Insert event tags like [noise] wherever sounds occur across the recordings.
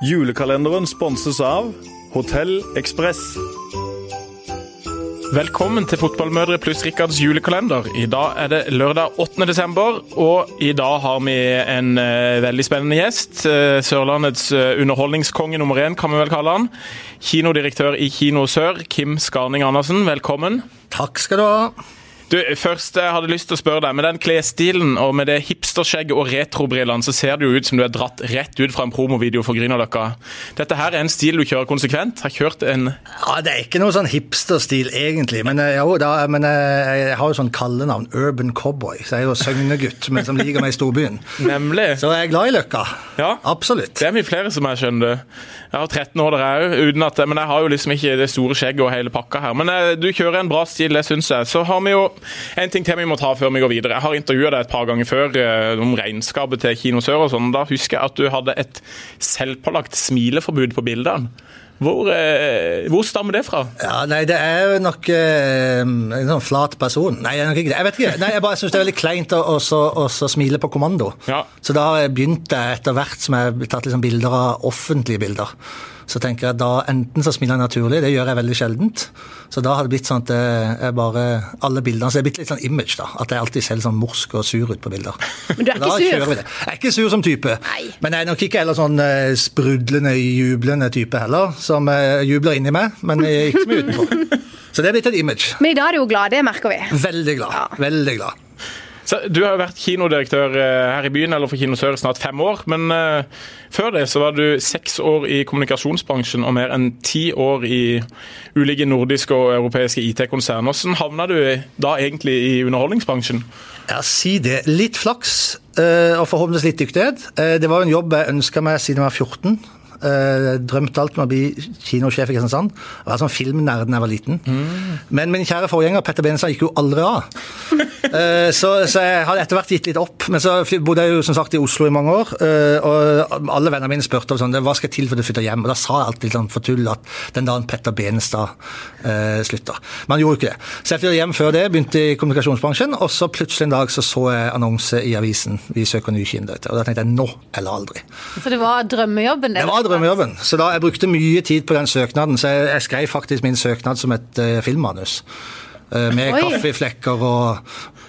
Julekalenderen sponses av Hotell Ekspress. Velkommen til Fotballmødre pluss Rikards julekalender. I dag er det lørdag 8. desember, og i dag har vi en uh, veldig spennende gjest. Uh, Sørlandets uh, underholdningskonge nummer én, kan vi vel kalle han. Kinodirektør i Kino Sør, Kim Skarning Andersen, velkommen. Takk skal du ha. Du, først jeg hadde lyst til å spørre deg, Med den klesstilen og med det hipsterskjegget og retrobrillene, så ser det jo ut som du er dratt rett ut fra en promovideo for Grünerløkka. Dette her er en stil du kjører konsekvent? Har kjørt en Ja, Det er ikke noe sånn hipsterstil, egentlig. Men, eh, jo, da, men eh, jeg har jo sånn kallenavn, Urban Cowboy. Så jeg er jo søgnegutt, men som liker meg i storbyen. [laughs] Nemlig. Så jeg er glad i Løkka. Ja. Absolutt. Det er mye flere som jeg skjønner. Jeg har 13 år der òg, men jeg har jo liksom ikke det store skjegget og hele pakka her. Men eh, du kjører en bra stil, det syns jeg. Så har vi jo en ting til vi må ta før vi går videre. Jeg har intervjua deg et par ganger før eh, om regnskapet til Kino Sør og sånn. Da husker jeg at du hadde et selvpålagt smileforbud på bildene. Hvor, eh, hvor, stammer det fra? Ja, nei, Det er jo nok eh, en sånn flat person. Nei, jeg, ikke, jeg vet ikke. Nei, Jeg bare syns det er veldig kleint å, også, smile på kommando. Ja. Så da har jeg begynt etter hvert som jeg har tatt liksom bilder av offentlige bilder. Så tenker jeg da enten så smiler jeg naturlig, det gjør jeg veldig sjeldent. Så da har det blitt sånn at jeg bare Alle bildene Så det er blitt litt sånn image, da. At jeg alltid ser litt sånn morsk og sur ut på bilder. [laughs] Men du er ikke sur? Jeg er ikke sur som type. Nei. Men jeg er nok ikke heller sånn eh, sprudlende, jublende type heller. Som eh, jubler inni meg, men ikke så mye utenpå. [laughs] Så det er blitt et image. Men i dag er du jo glad, det merker vi. Veldig glad. Veldig glad. Så Du har jo vært kinodirektør eh, her i byen eller for Kino Sør snart fem år. Men uh, før det så var du seks år i kommunikasjonsbransjen og mer enn ti år i ulike nordiske og europeiske IT-konsern. Hvordan havna du da egentlig i underholdningsbransjen? Ja, Si det. Litt flaks uh, og forhåpentligvis litt dyktighet. Det var en jobb jeg ønska meg siden jeg var 14. Uh, drømte alt om å bli kinosjef i Kristiansand. Jeg var sånn filmnerd da jeg var liten. Mm. Men min kjære forgjenger Petter Benestad gikk jo aldri av. uh, [laughs] så, så, jeg hadde etter hvert gitt litt opp. Men så bodde jeg jo som sagt i Oslo i mange år. Uh, og alle vennene mine spurte om sånn, hva skal til for å flytte hjem. Og da sa jeg alltid sånn for tull at den dagen Petter Benestad slutter. Men han gjorde jo ikke det. Så jeg flyttet hjem før det, begynte i kommunikasjonsbransjen. Og så plutselig en dag så, så jeg annonse i avisen. Vi søker ny kinodirektør. Og da tenkte jeg nå eller aldri. Så det var drømmejobben? Det var drømmejobben. Så da jeg brukte mye tid på den søknaden. Så jeg, jeg skrev faktisk min søknad som et uh, filmmanus. Uh, med Oi. kaffeflekker og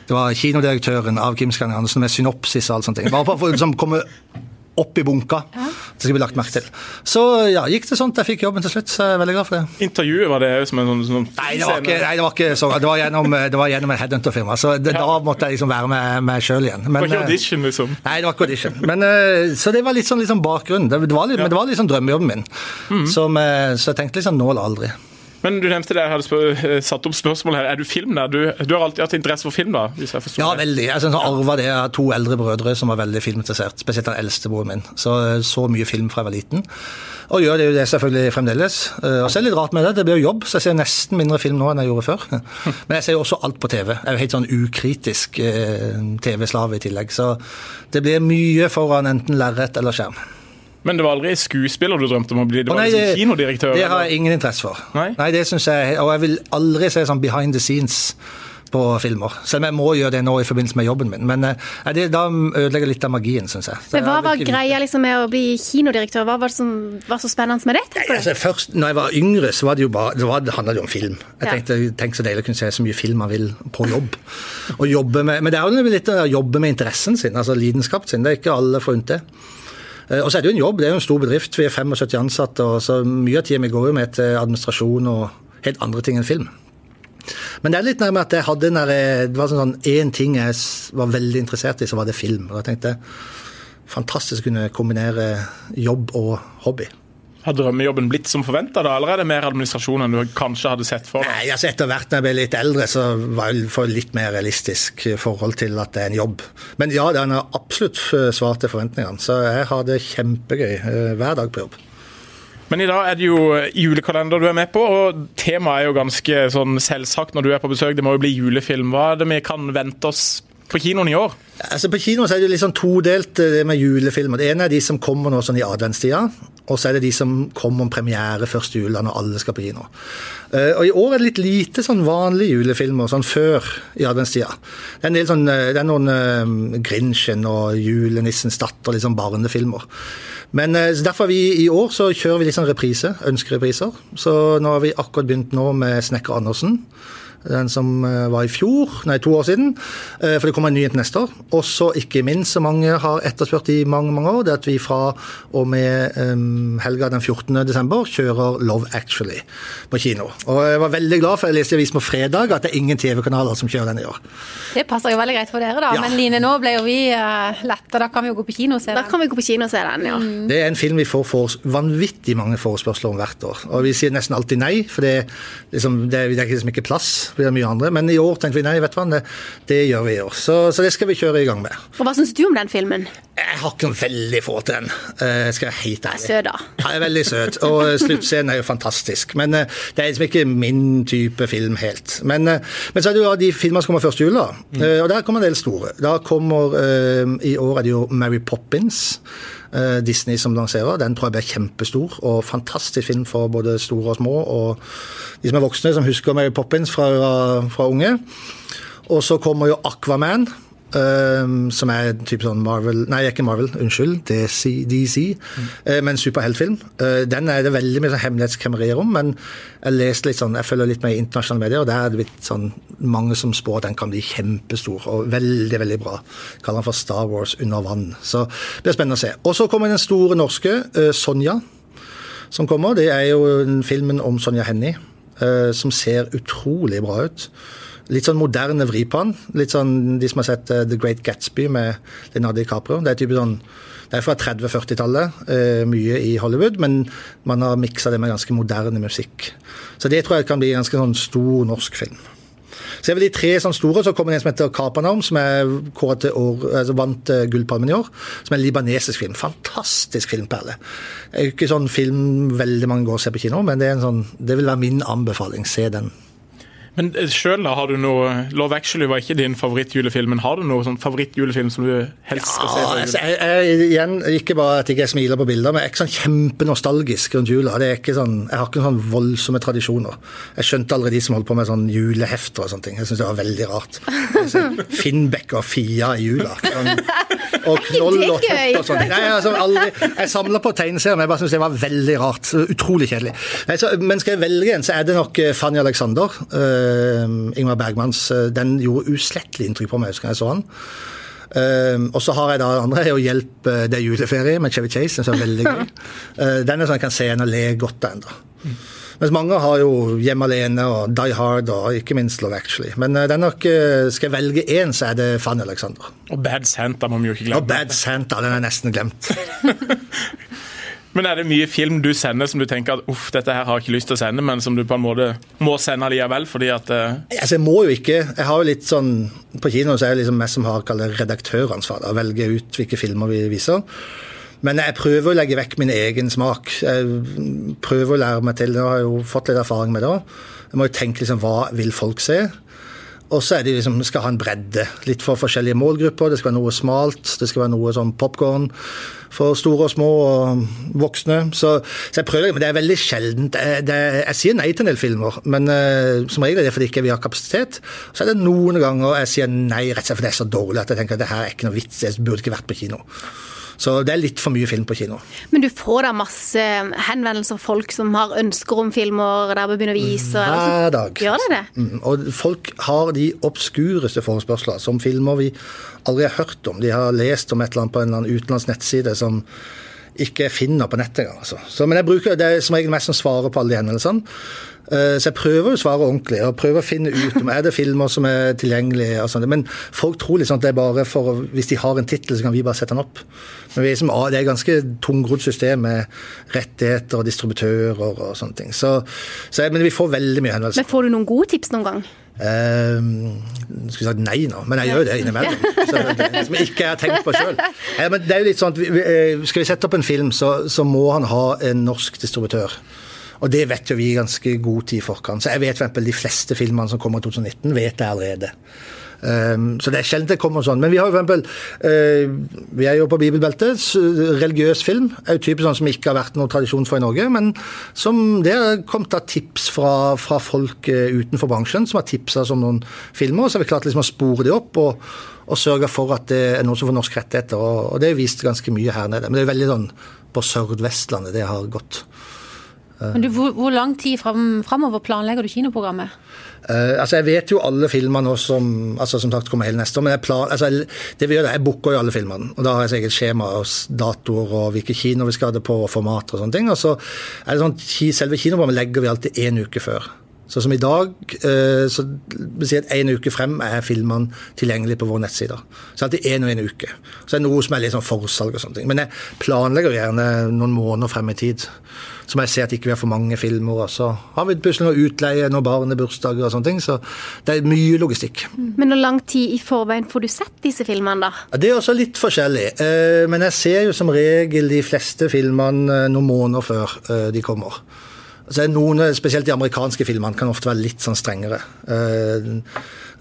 Det var kinodirektøren av Kim Andersen med synopsis og alt sånt. Bare for å liksom, komme opp i bunka. Ja. Det skal bli lagt merke til. Så ja, gikk det sånn at jeg fikk jobben til slutt. Så jeg er veldig glad for det. Intervjuet, var det som en sånn, sånn Nei, det ikke, nei, det var ikke så. Det var gjennom, det var gjennom en headhunter-firma. Så det, ja. da måtte jeg liksom være med meg sjøl igjen. Men, det var ikke audition, liksom? Nei, det var ikke audition. Men, så det var litt sånn, liksom sånn bakgrunn. Det, det var litt, ja. Men det var liksom drømmejobben min. Mm. Som, så jeg tenkte liksom nå eller aldri. Men du nevnte det, jeg hadde satt opp spørsmål her. Er du film der? Du, du, har alltid hatt interesse for film, da? hvis jeg forstår Ja, veldig. Jeg synes jeg arva det av to eldre brødre som var veldig filminteressert. Spesielt den eldste broren min. Så så mye film fra jeg var liten. Og gjør det jo det selvfølgelig fremdeles. Og så er det litt rart med det. Det blir jo jobb, så jeg ser nesten mindre film nå enn jeg gjorde før. [laughs] Men jeg ser jo også alt på TV. Jeg er jo helt sånn ukritisk TV-slave i tillegg. Så det blir mye foran enten lerret eller skjerm. Men det var aldri skuespiller du drømte om å bli? Det var nei, liksom kinodirektør? Det har jeg ingen interesse for. Nei, nei det synes jeg, Og jeg vil aldri se sånn behind the scenes på filmer. Selv om jeg må gjøre det nå i forbindelse med jobben min. Men eh, det, da ødelegger litt av magien, syns jeg. Så Men Hva jeg var greia liksom, med å bli kinodirektør? Hva var det som var så spennende med det? Nei, altså, først, når jeg var yngre, så var det jo bare, det, var, det handlet jo om film. Jeg Ja. tenkte, Tenk så deilig å kunne se så mye film man vil på jobb. Og jobbe med, men det er jo litt å jobbe med interessen sin, altså lidenskapen sin. Det er ikke alle forunt det. Eh, Og så er det jo en jobb, det er jo en stor bedrift. Vi er 75 ansatte, og så mye av tida mi går jo med til administrasjon og helt andre ting enn film. Men det er litt nærmere at jeg hadde når jeg, det var sånn én ting jeg var veldig interessert i, så var det film. Og jeg tenkte fantastisk å kunne kombinere jobb og hobby. Har drømmejobben blitt som forventa, eller er det mer administrasjon enn du kanskje hadde sett for deg? Nei, altså Etter hvert når jeg ble litt eldre, så var jeg for litt mer realistisk forhold til at det er en jobb. Men ja, den har absolutt svart til forventningene. Så jeg har det kjempegøy eh, hver dag på jobb. Men i dag er det jo julekalender du er med på, og temaet er jo ganske sånn selvsagt når du er på besøk. Det må jo bli julefilm. Hva er det vi kan vente oss på kinoen i år? Altså På kino så er det litt sånn todelt eh, det med julefilmer. Det ene er de som kommer nå sånn i adventstida, og så er det de som kommer om premiere første jula når alle skal på kino. Eh, og I år er det litt lite sånn vanlige julefilmer sånn før i adventstida. Det er en del sånn, eh, det er noen uh, Grinchen og Julenissens datter, litt sånn barnefilmer. Men uh, derfor vi i år så kjører vi litt sånn reprise, ønskerepriser. Så nå har vi akkurat begynt nå med Snekker Andersen den som eh, var i fjor, nei, to år siden. Eh, for det kommer en ny neste år. Og så ikke minst, som mange har etterspurt i mange mange år, det at vi fra og med um, helga den 14. desember kjører Love Actually på kino. Og jeg var veldig glad, for jeg leste i avisen på fredag at det er ingen TV-kanaler som kjører den i år. Det passer jo veldig greit for dere, da. Ja. Men Line, nå ble jo vi uh, letta. Da kan vi jo gå på kino og se den. Da kan vi gå på kino og se den, ja. Mm. Det er en film vi får for vanvittig mange forespørsler om hvert år. Og vi sier nesten alltid nei, for det, liksom, det, det er liksom ikke plass blir det mye andre. Men i år tenkte vi nei, vet du hva, det, det gjør vi i år. Så, så, det skal vi kjøre i gang med. Og Hva syns du om den filmen? Jeg har ikke noe veldig forhold til den. Jeg skal jeg helt ærlig. Søt, da. Ja, er veldig søt. Og eh, sluttscenen er jo fantastisk. Men uh, det er liksom ikke min type film helt. Men, men så er det jo de filmene som kommer først jul, da. Mm. og der kommer en del store. Da kommer I år er det jo Mary Poppins. Disney som lanserer. Den tror jeg blir kjempestor og fantastisk film for både store og små. Og de som er voksne, som husker Mary Poppins fra, fra unge. Og så kommer jo Aquaman. Um, som er en type sånn Marvel Nei, ikke Marvel, unnskyld. DC. DC mm. uh, men superheltfilm. Uh, den er det veldig mye sånn hemmelighetskremmerier om, men jeg leste litt sånn, jeg følger litt med i internasjonale medier, og der er det blitt sånn mange som spår at den kan bli kjempestor og veldig, veldig bra. Kaller den for Star Wars under vann. Så det blir spennende å se. Og så kommer den store norske, uh, Sonja, som kommer. Det er jo filmen om Sonja Hennie, som ser utrolig bra ut. Litt sånn moderne vri på den. Litt sånn de som har sett uh, The Great Gatsby med Leonardo DiCaprio. Det er type sånn det er fra 30-40-tallet, uh, eh, mye i Hollywood, men man har miksa det med ganske moderne musikk. Så det tror jeg kan bli en ganske sånn stor norsk film. Så er vel de tre sånn store, så kommer det en som heter Kapernaum, som er kåret til år, altså vant uh, Gullpalmen i år. Som er en libanesisk film. Fantastisk filmperle. Det er jo ikke sånn film veldig mange går og ser på kino, men det, sånn, det vil være min anbefaling. Se den. Men eh, selv da, har du noe Love Actually var ikke din favorittjulefilm, men har du noe sånn favorittjulefilm som du helst skal se? Ja, altså, jeg, jeg, igjen, Ikke bare at jeg smiler på bilder, men jeg er ikke sånn kjempenostalgisk rundt jula. Det er ikke sånn, jeg har ikke sånn voldsomme tradisjoner. Jeg skjønte aldri de som holdt på med sånn julehefter og sånne ting. Jeg syns det var veldig rart. Finnbekk og Fia i jula. Sånn, og knoll og sånn. Nei, altså, aldri, jeg samler på tegneserier, men jeg bare syntes det var veldig rart. Utrolig kjedelig. Nei, så, men skal jeg velge en, så er det nok eh, Fanny Alexander. Uh, Ingmar Bergmans, uh, den gjorde uslettelig inntrykk på meg, husker jeg så han. Uh, og så har jeg da andre er å hjelpe Det er juleferie med Chevy Chase, den er veldig [laughs] gøy. Uh, den er sånn jeg kan se en og le godt av ennå. Mens mange har jo Hjemme alene og Die Hard og ikke minst Love Actually. Men uh, den nok, skal jeg velge én, så er det Fanny Alexander. Og Bad Santa må vi jo ikke glemme. Og Bad Santa, den er nesten glemt. [laughs] Men er det mye film du sender som du tenker at uff, dette her har jeg ikke lyst til å sende, men som du på en måte må sende likevel? fordi at uh... Altså, Jeg må jo ikke. Jeg har jo litt sånn På kino så er det liksom meg som har redaktøransvar. Å velge ut hvilke filmer vi viser. Men jeg prøver å legge vekk min egen smak. Jeg prøver å lære meg til det. Jeg har jo fått litt erfaring med det òg. Jeg må jo tenke liksom hva vil folk se? Og så er det liksom, skal ha en bredde. Litt for forskjellige målgrupper. Det skal være noe smalt, det skal være noe sånn popkorn for store og små og voksne. Så, så jeg prøver, men det er veldig sjeldent. Jeg, det, jeg sier nei til en del filmer, men uh, som regel er det fordi ikke vi har kapasitet. Så er det noen ganger jeg sier nei rett og slett fordi det er så dårlig at jeg tenker at det her er ikke noe vits, jeg burde ikke vært på kino. Så det er litt for mye film på kino. Men du får da masse henvendelser fra folk som har ønsker om filmer der vi begynner å vise? Hver dag. Gjør det det? Mm, og folk har de obskureste forespørsler, som filmer vi aldri har hørt om. De har lest om et eller annet på en eller annen utenlandsk nettside som ikke finner på nettet engang. Altså. men jeg bruker det som regel mest som svarer på alle de henvendelsene. Eh, så jeg prøver å svare ordentlig og prøver å finne ut om er det filmer som er tilgjengelige. og sånt. Men folk tror liksom at det er bare for hvis de har en tittel, så kan vi bare sette den opp. Men vi er som, det er et ganske tungrodd system med rettigheter og distributører og sånne ting. Så, så, men vi får veldig mye henvendelser. Men får du noen gode tips noen gang? Uh, skulle sagt nei nå, men jeg gjør jo det innimellom. Så det, som jeg ikke har tenkt på sjøl. Ja, det er jo litt sånn at vi, eh, Skal vi sette opp en film, så, så må han ha en norsk distributør. Og det vet jo vi i ganske god tid i forkant. Så jeg vet eksempel de fleste filmene som kommer i 2019, vet jeg allerede. Um, så det er sjelden det kommer sånn. Men vi har jo eksempel uh, Vi er jo på bibelbeltet. Religiøs film er jo typisk sånn som ikke har vært noen tradisjon for i Norge, men som det har kommet av tips fra, fra folk uh, utenfor bransjen som har tipsa om noen filmer. Så har vi klart liksom å spore det opp og, og sørge for at det er noen som får norske rettigheter. Og, og det er vist ganske mye her nede. Men det er veldig sånn på Sør-Vestlandet det har gått. Men du, hvor, hvor lang tid fram, framover planlegger du kinoprogrammet? Uh, altså Jeg vet jo alle filmer nå som altså som sagt kommer hele neste år. Men jeg, plan, altså det vi gjør det, jeg booker jo alle filmene. og Da har jeg eget skjema og datoer og hvilke kinoer vi skal ha det på, og formater og sånne ting. Og så er det sånn, Selve kinoprogrammet legger vi alltid én uke før. Så som i dag, uh, så si at en uke frem er filmene tilgjengelig på vår nettside. Så alltid én og én uke. Så det er noe som er litt sånn forsalg og sånne ting. Men jeg planlegger gjerne noen måneder frem i tid. Så må jeg se at ikke vi har for mange filmer. Og så har vi plutselig noe utleie, noen barnebursdager og sånne ting. Så det er mye logistikk. Men hvor lang tid i forveien får du sett disse filmene, da? Ja, det er også litt forskjellig. Eh, men jeg ser jo som regel de fleste filmene noen måneder før eh, de kommer. Altså, noen, spesielt de amerikanske filmene kan ofte være litt sånn strengere. Det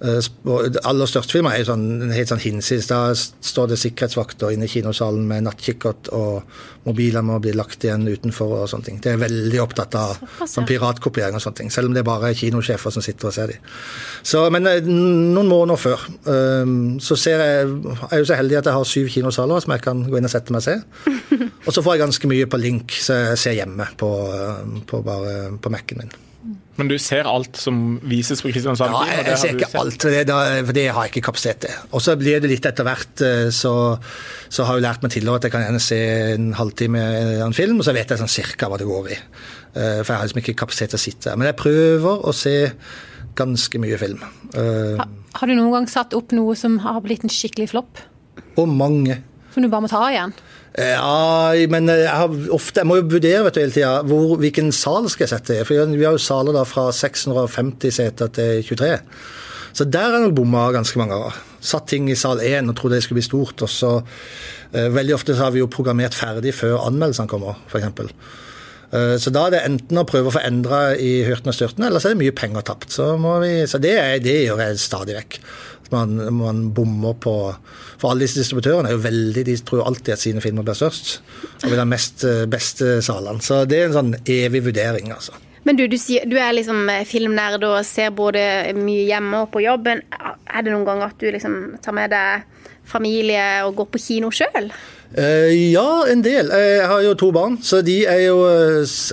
aller største filmer er sånn, helt sånn hinsides. Da står det sikkerhetsvakter inne i kinosalen med nattkikkert, og mobiler må bli lagt igjen utenfor og sånne ting. Det er veldig opptatt av sånn piratkopiering og sånne ting. Selv om det er bare kinosjefer som sitter og ser dem. Så, men noen måneder før så ser jeg Jeg er jo så heldig at jeg har syv kinosaler som jeg kan gå inn og sette meg og se. [laughs] Og så får jeg ganske mye på link, så jeg ser hjemme på, på, bare, på Mac-en min. Men du ser alt som vises på Kristiansand? Ja, jeg, jeg ser ikke alt, for det, for det har jeg ikke kapasitet til. Og så blir det litt etter hvert, så, så har jeg lært meg til at jeg kan gjerne se en halvtime av en film, og så vet jeg sånn cirka hva det går i. For jeg har liksom ikke kapasitet til å sitte der. Men jeg prøver å se ganske mye film. Har, har du noen gang satt opp noe som har blitt en skikkelig flopp? Og mange. Som du bare må ta igjen? Ja, men jeg, har ofte, jeg må jo vurdere vet du, hele tida hvilken sal skal jeg sette i. For Vi har jo saler da fra 650 seter til 23. Så der har jeg bomma ganske mange ganger. Satt ting i sal 1 og trodde det skulle bli stort. og så eh, Veldig ofte så har vi jo programmert ferdig før anmeldelsene kommer, f.eks. Eh, så da er det enten å prøve å få endra i hyrten og styrten, eller så er det mye penger tapt. Så, vi, så det, det, gjør jeg stadig vekk. Man, man bommer på For alle disse distributørene er jo veldig, de tror alltid at sine filmer blir størst. Og vil ha mest beste salene. Så det er en sånn evig vurdering, altså. Men du, du, du er liksom filmnerd og ser både mye hjemme og på jobben. Er det noen ganger at du liksom tar med deg familie og går på kino sjøl? Uh, ja, en del. Jeg har jo to barn. så de er jo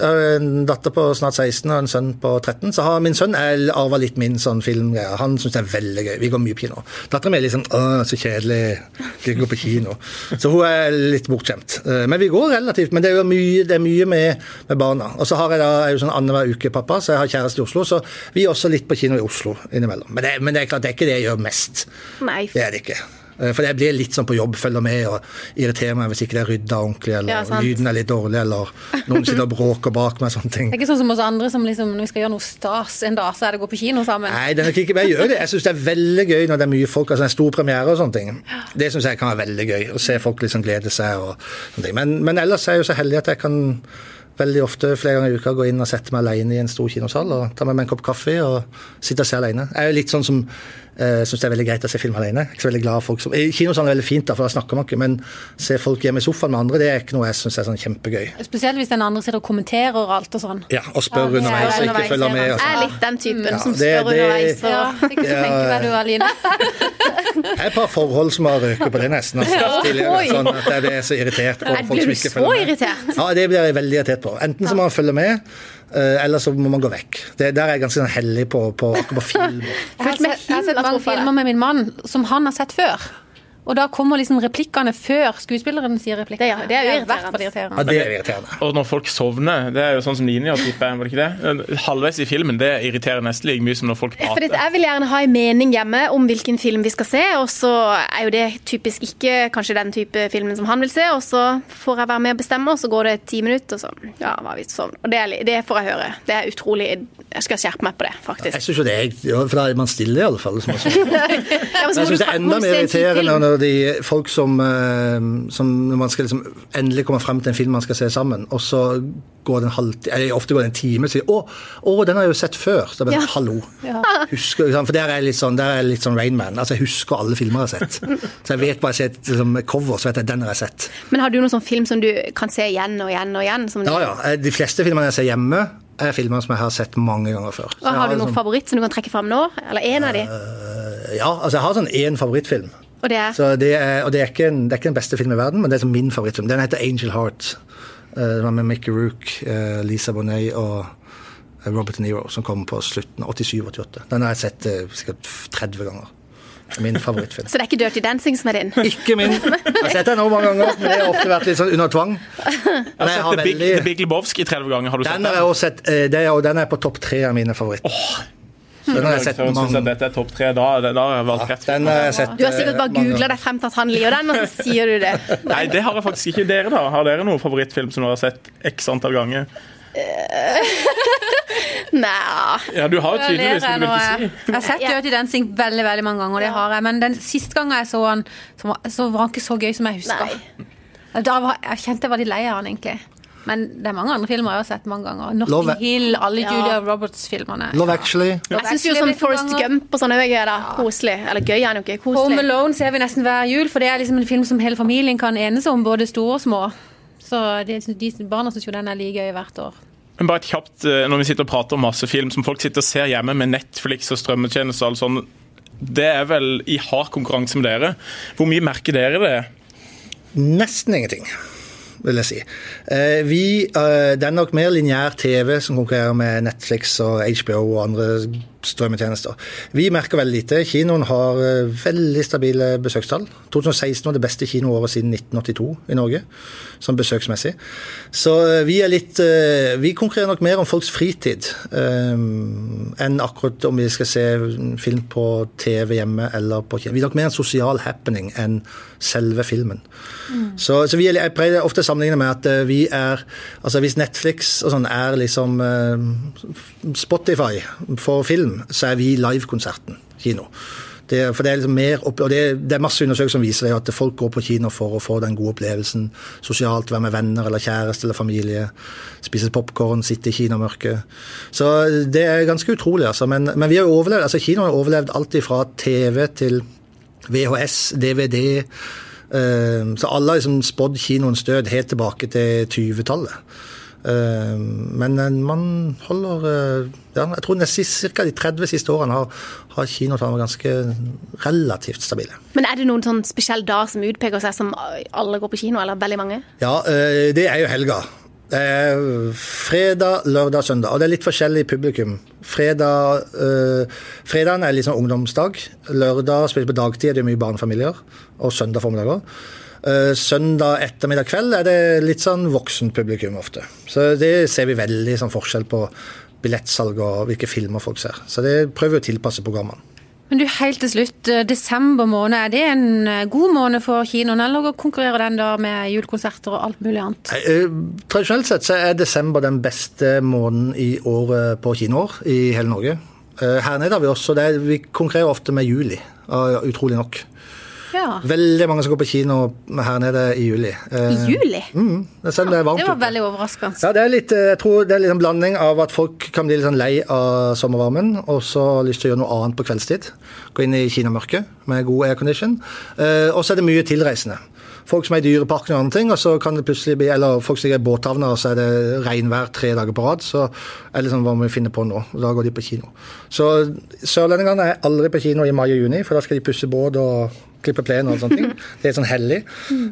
En datter på snart 16 og en sønn på 13. Så har min sønn jeg arva litt min sånn filmgreie. Han syns det er veldig gøy. Vi går mye på kino. Dattera mi er litt sånn Å, så kjedelig. Vi går på kino. Så hun er litt bortskjemt. Men vi går relativt. Men det er jo mye, det er mye med, med, barna. Og så har jeg da, jeg er jo sånn annenhver uke pappa, så jeg har kjæreste i Oslo. Så vi er også litt på kino i Oslo innimellom. Men det, men det er klart, det er ikke det jeg gjør mest. Nei. Det er det ikke. For jeg blir litt sånn på jobb, følger med og irriterer meg hvis ikke det er rydda ordentlig, eller ja, lyden er litt dårlig, eller noen sitter og bråker bak meg. sånne ting. Det er ikke sånn som oss andre som liksom, når vi skal gjøre noe stas en dag, så er det å gå på kino sammen. Nei, det er nok ikke, bare jeg gjør det. Jeg syns det er veldig gøy når det er mye folk, altså en stor premiere og sånne ting. Det syns jeg kan være veldig gøy, å se folk liksom glede seg og sånne ting. Men, men ellers er jeg jo så heldig at jeg kan veldig ofte flere ganger i uka gå inn og sette meg alene i en stor kinosal og ta med meg en kopp kaffe og sitte og se alene. Jeg er jo litt sånn som uh, syns det er veldig greit å se film alene. Jeg er ikke så veldig glad folk som, kinosalen er veldig fint, da, for da snakker man ikke, men se folk hjemme i sofaen med andre, det er ikke noe jeg syns er sånn kjempegøy. Spesielt hvis den andre sitter og kommenterer og alt og sånn. Ja, og spør ja, underveis og ikke følger med. Jeg er litt den typen ja, som det, spør det, underveis. Og... Ja, fikk ikke tenke meg du, Aline. Jeg er et par forhold som har røket på det nesten. Altså, tidligere, sånn at jeg blir så irritert på folk som ikke følger med. Irritert? Ja, det blir jeg veldig irritert på. Enten så må man følge med, eller så må man gå vekk. Det, der er jeg ganske heldig hellig på, på, på film. [laughs] Jeg har, sett, jeg har sett mange filmer med min mann som han har sett før. Og da kommer liksom replikkene før skuespilleren sier replikkene. Det, ja, det er jo irriterende. irriterende. Ja, det er irriterende. Og når folk sovner, det er jo sånn som Line gjør, tipper jeg, var det ikke det? Halvveis i filmen, det irriterer nesten like mye som når folk prater. Fordi jeg vil gjerne ha en mening hjemme om hvilken film vi skal se, og så er jo det typisk ikke kanskje den type filmen som han vil se, og så får jeg være med og bestemme, og så går det ti minutter, og så ja, var vi sånn. Og det, er, det, får jeg høre. Det er utrolig Jeg skal skjerpe meg på det, faktisk. Jeg syns jo det er For da er man stille, i alle fall. Som [laughs] jeg syns det er enda mer irriterende når de folk som, som, Når man skal liksom endelig komme frem til en film man skal se sammen, og så går det en halvtime, eller ofte går det en time, og sier 'Å, å, den har jeg jo sett før'. Så bare, Ja. hallo. Husker, for der er jeg litt sånn, der er litt sånn Rainman. Altså, jeg husker alle filmer jeg har sett. Så jeg vet bare jeg har sett liksom, cover, så vet jeg den har jeg sett. Men har du noen sånn film som du kan se igjen og igjen og igjen? Som Ja, ja. eh, De fleste filmene jeg ser hjemme, er filmer som jeg har sett mange ganger før. Og jeg har du noen noen favoritt som du kan trekke fram nå? Eller én av de? Ja, altså jeg har sånn én favorittfilm. Og det er Så det er, og det er, ikke en, det er ikke den beste filmen i verden, men det er som min favorittfilm. Den heter Angel Heart. Eh, Den var med Mickey Rook, eh, Lisa Bonet og eh, Robert De Niro, som kom på slutten av 87-88. Den har jeg sett sikkert 30 ganger. Er Min favorittfilm. [laughs] Så det er ikke Dirty Dancing som er din? [laughs] Ikke min. [laughs] Jeg har sett den noen mange ganger, men det har ofte vært litt sånn under tvang. Men Jeg har The Big, veldig- The Big Lebowski 30 ganger. Har du sett Den har jeg også sett, det den er på topp tre av mine favoritter. Så den har jeg sett mange dette er topp tre. Da, da har jeg valgt rett. Den har jeg sett Du har sikkert eh, bare googla deg frem til at han liker den, og så sier du det. [laughs] Nei, det har jeg faktisk ikke. Dere, da? Har dere noen favorittfilm som dere har sett x antall ganger? [laughs] Nei. Ja, du har jo tydeligvis, ler du vil ikke jeg. si. Jeg har sett Ja. Dirty Dancing veldig veldig mange ganger, og det har jeg. Men den siste gangen jeg så den, så var, den ikke så gøy som jeg husker. Da var, jeg kjente jeg var litt lei av han, egentlig. Men det er mange andre filmer jeg har sett mange ganger. Love- Notting Hill, alle Ja. Julia Roberts-filmene. Love Actually. Jeg syns jo sånn Forest Gump og sånn er da. Koselig. Eller gøy er det koselig. Home Alone ser vi nesten hver jul, for det er liksom en film som hele familien kan enes om, både store og små. Så de, de barna syns jo den er like gøy hvert år. Men bare et kjapt, eh, Når vi sitter og prater om masse film som folk sitter og ser hjemme med Netflix og strømmetjenester og alt sånt, det er vel i hard konkurranse med dere. Hvor mye merker dere det? Nesten ingenting, vil jeg si. Eh, vi, eh, det er nok mer lineær TV som konkurrerer med Netflix og HBO og andre strømmetjenester. Vi merker veldig lite. Kinoen har eh, veldig stabile besøkstall. 2016 var det beste kinoåret siden 1982 i Norge, sånn besøksmessig. Så eh, vi er litt eh, Vi konkurrerer nok mer om folks fritid enn akkurat om vi skal se film på TV hjemme eller på kino. Vi er nok mer en sosial happening enn selve filmen. Så, så vi er, jeg pleier ofte å sammenligne med at vi er Altså hvis Netflix og sånn er liksom Spotify for film, så er vi livekonserten kino. Det, for det er liksom mer opp, og det, det er masse undersøkelser som viser det at folk går på kino for å få den gode opplevelsen sosialt, være med venner eller kjæreste eller familie, spise popkorn, sitte i kinamørket. Så det er ganske utrolig, altså. Men, men vi har jo overlevd, altså kinoen har overlevd alt fra TV til VHS, DVD. eh, Så alle har liksom spådd kinoens død helt tilbake til 20-tallet. Eh, Men eh, man holder eh, ja, Jeg tror ca. de 30 siste årene har, har kinotallene ganske relativt stabile. Men er det noen sånn spesiell dag som utpeker seg som alle går på kino, eller veldig mange? Ja, det er jo helga. Det er fredag, lørdag, søndag. Og det er litt forskjellig publikum. Fredag, øh, fredagen er sånn ungdomsdag. Lørdag, spesielt på dagtid, er det mye barnefamilier. Og søndag formiddag òg. Uh, søndag ettermiddag kveld er det litt sånn voksent publikum ofte. Så det ser vi veldig sånn forskjell på billettsalg og hvilke filmer folk ser. Så det prøver vi å tilpasse programmene. Men du, helt til slutt, eh, desember måned, er det en eh, god måned for kinoen, eller konkurrerer den da med julekonserter og alt mulig annet? Eh, Tradisjonelt sett så er desember den beste måneden i året på kinoer i hele Norge. Eh, Her nede har vi også det. Vi konkurrerer ofte med juli, eh, utrolig nok. Ja. Veldig mange som går på kino her nede i juli. Eh, I juli? Mm, selv om det er varmt Det var veldig overraskende. Ja, det er litt, eh, jeg tror det er litt en blanding av at folk kan bli litt sånn lei av sommervarmen, og så har lyst til å gjøre noe annet på kveldstid. Gå inn i kinamørket med god aircondition. Eh, og så er det mye tilreisende. Folk som er i Dyreparken og andre ting, og så kan det plutselig bli Eller folk som ligger i båthavner, og så er det regnvær tre dager på rad. Så er det sånn, hva må vi finne på nå? Og da går de på kino. Så sørlendingene er aldri på kino i mai og juni, for da skal de pusse båt og klippe plenen og sånne ting. [laughs] Det er sånn hellig.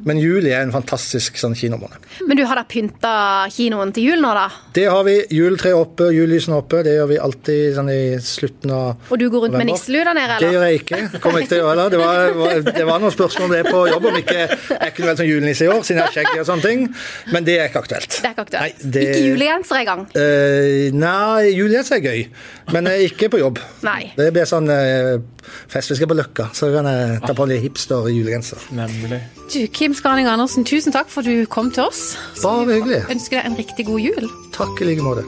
Men juli er en fantastisk sånn kinomåned. Men du har da pynta kinoen til jul nå, da? Det har vi. Juletreet oppe, julelysene oppe. Det gjør vi alltid sånn i slutten av Og du går rundt med november. nisselue der nede, Det gjør jeg ikke. Kommer ikke til å gjøre det. Det var, var, det var noen spørsmål om det på jobb, om ikke jeg kunne vært som julenisse i år, siden jeg har skjegg og sånne ting. Men det er ikke aktuelt. Det er ikke aktuelt. Nei, det- Ikke julegenser engang? Uh, nei, julegenser er gøy, men eh, ikke på jobb. Nei. Det blir sånn uh, fest. Vi skal på Løkka, så kan jeg ta på en hipster-julegenser. Nemlig. Du, Kim Skarning Andersen, tusen takk for at du kom til oss. Bare hyggelig. Ønsker deg en riktig god jul. Takk i like måte.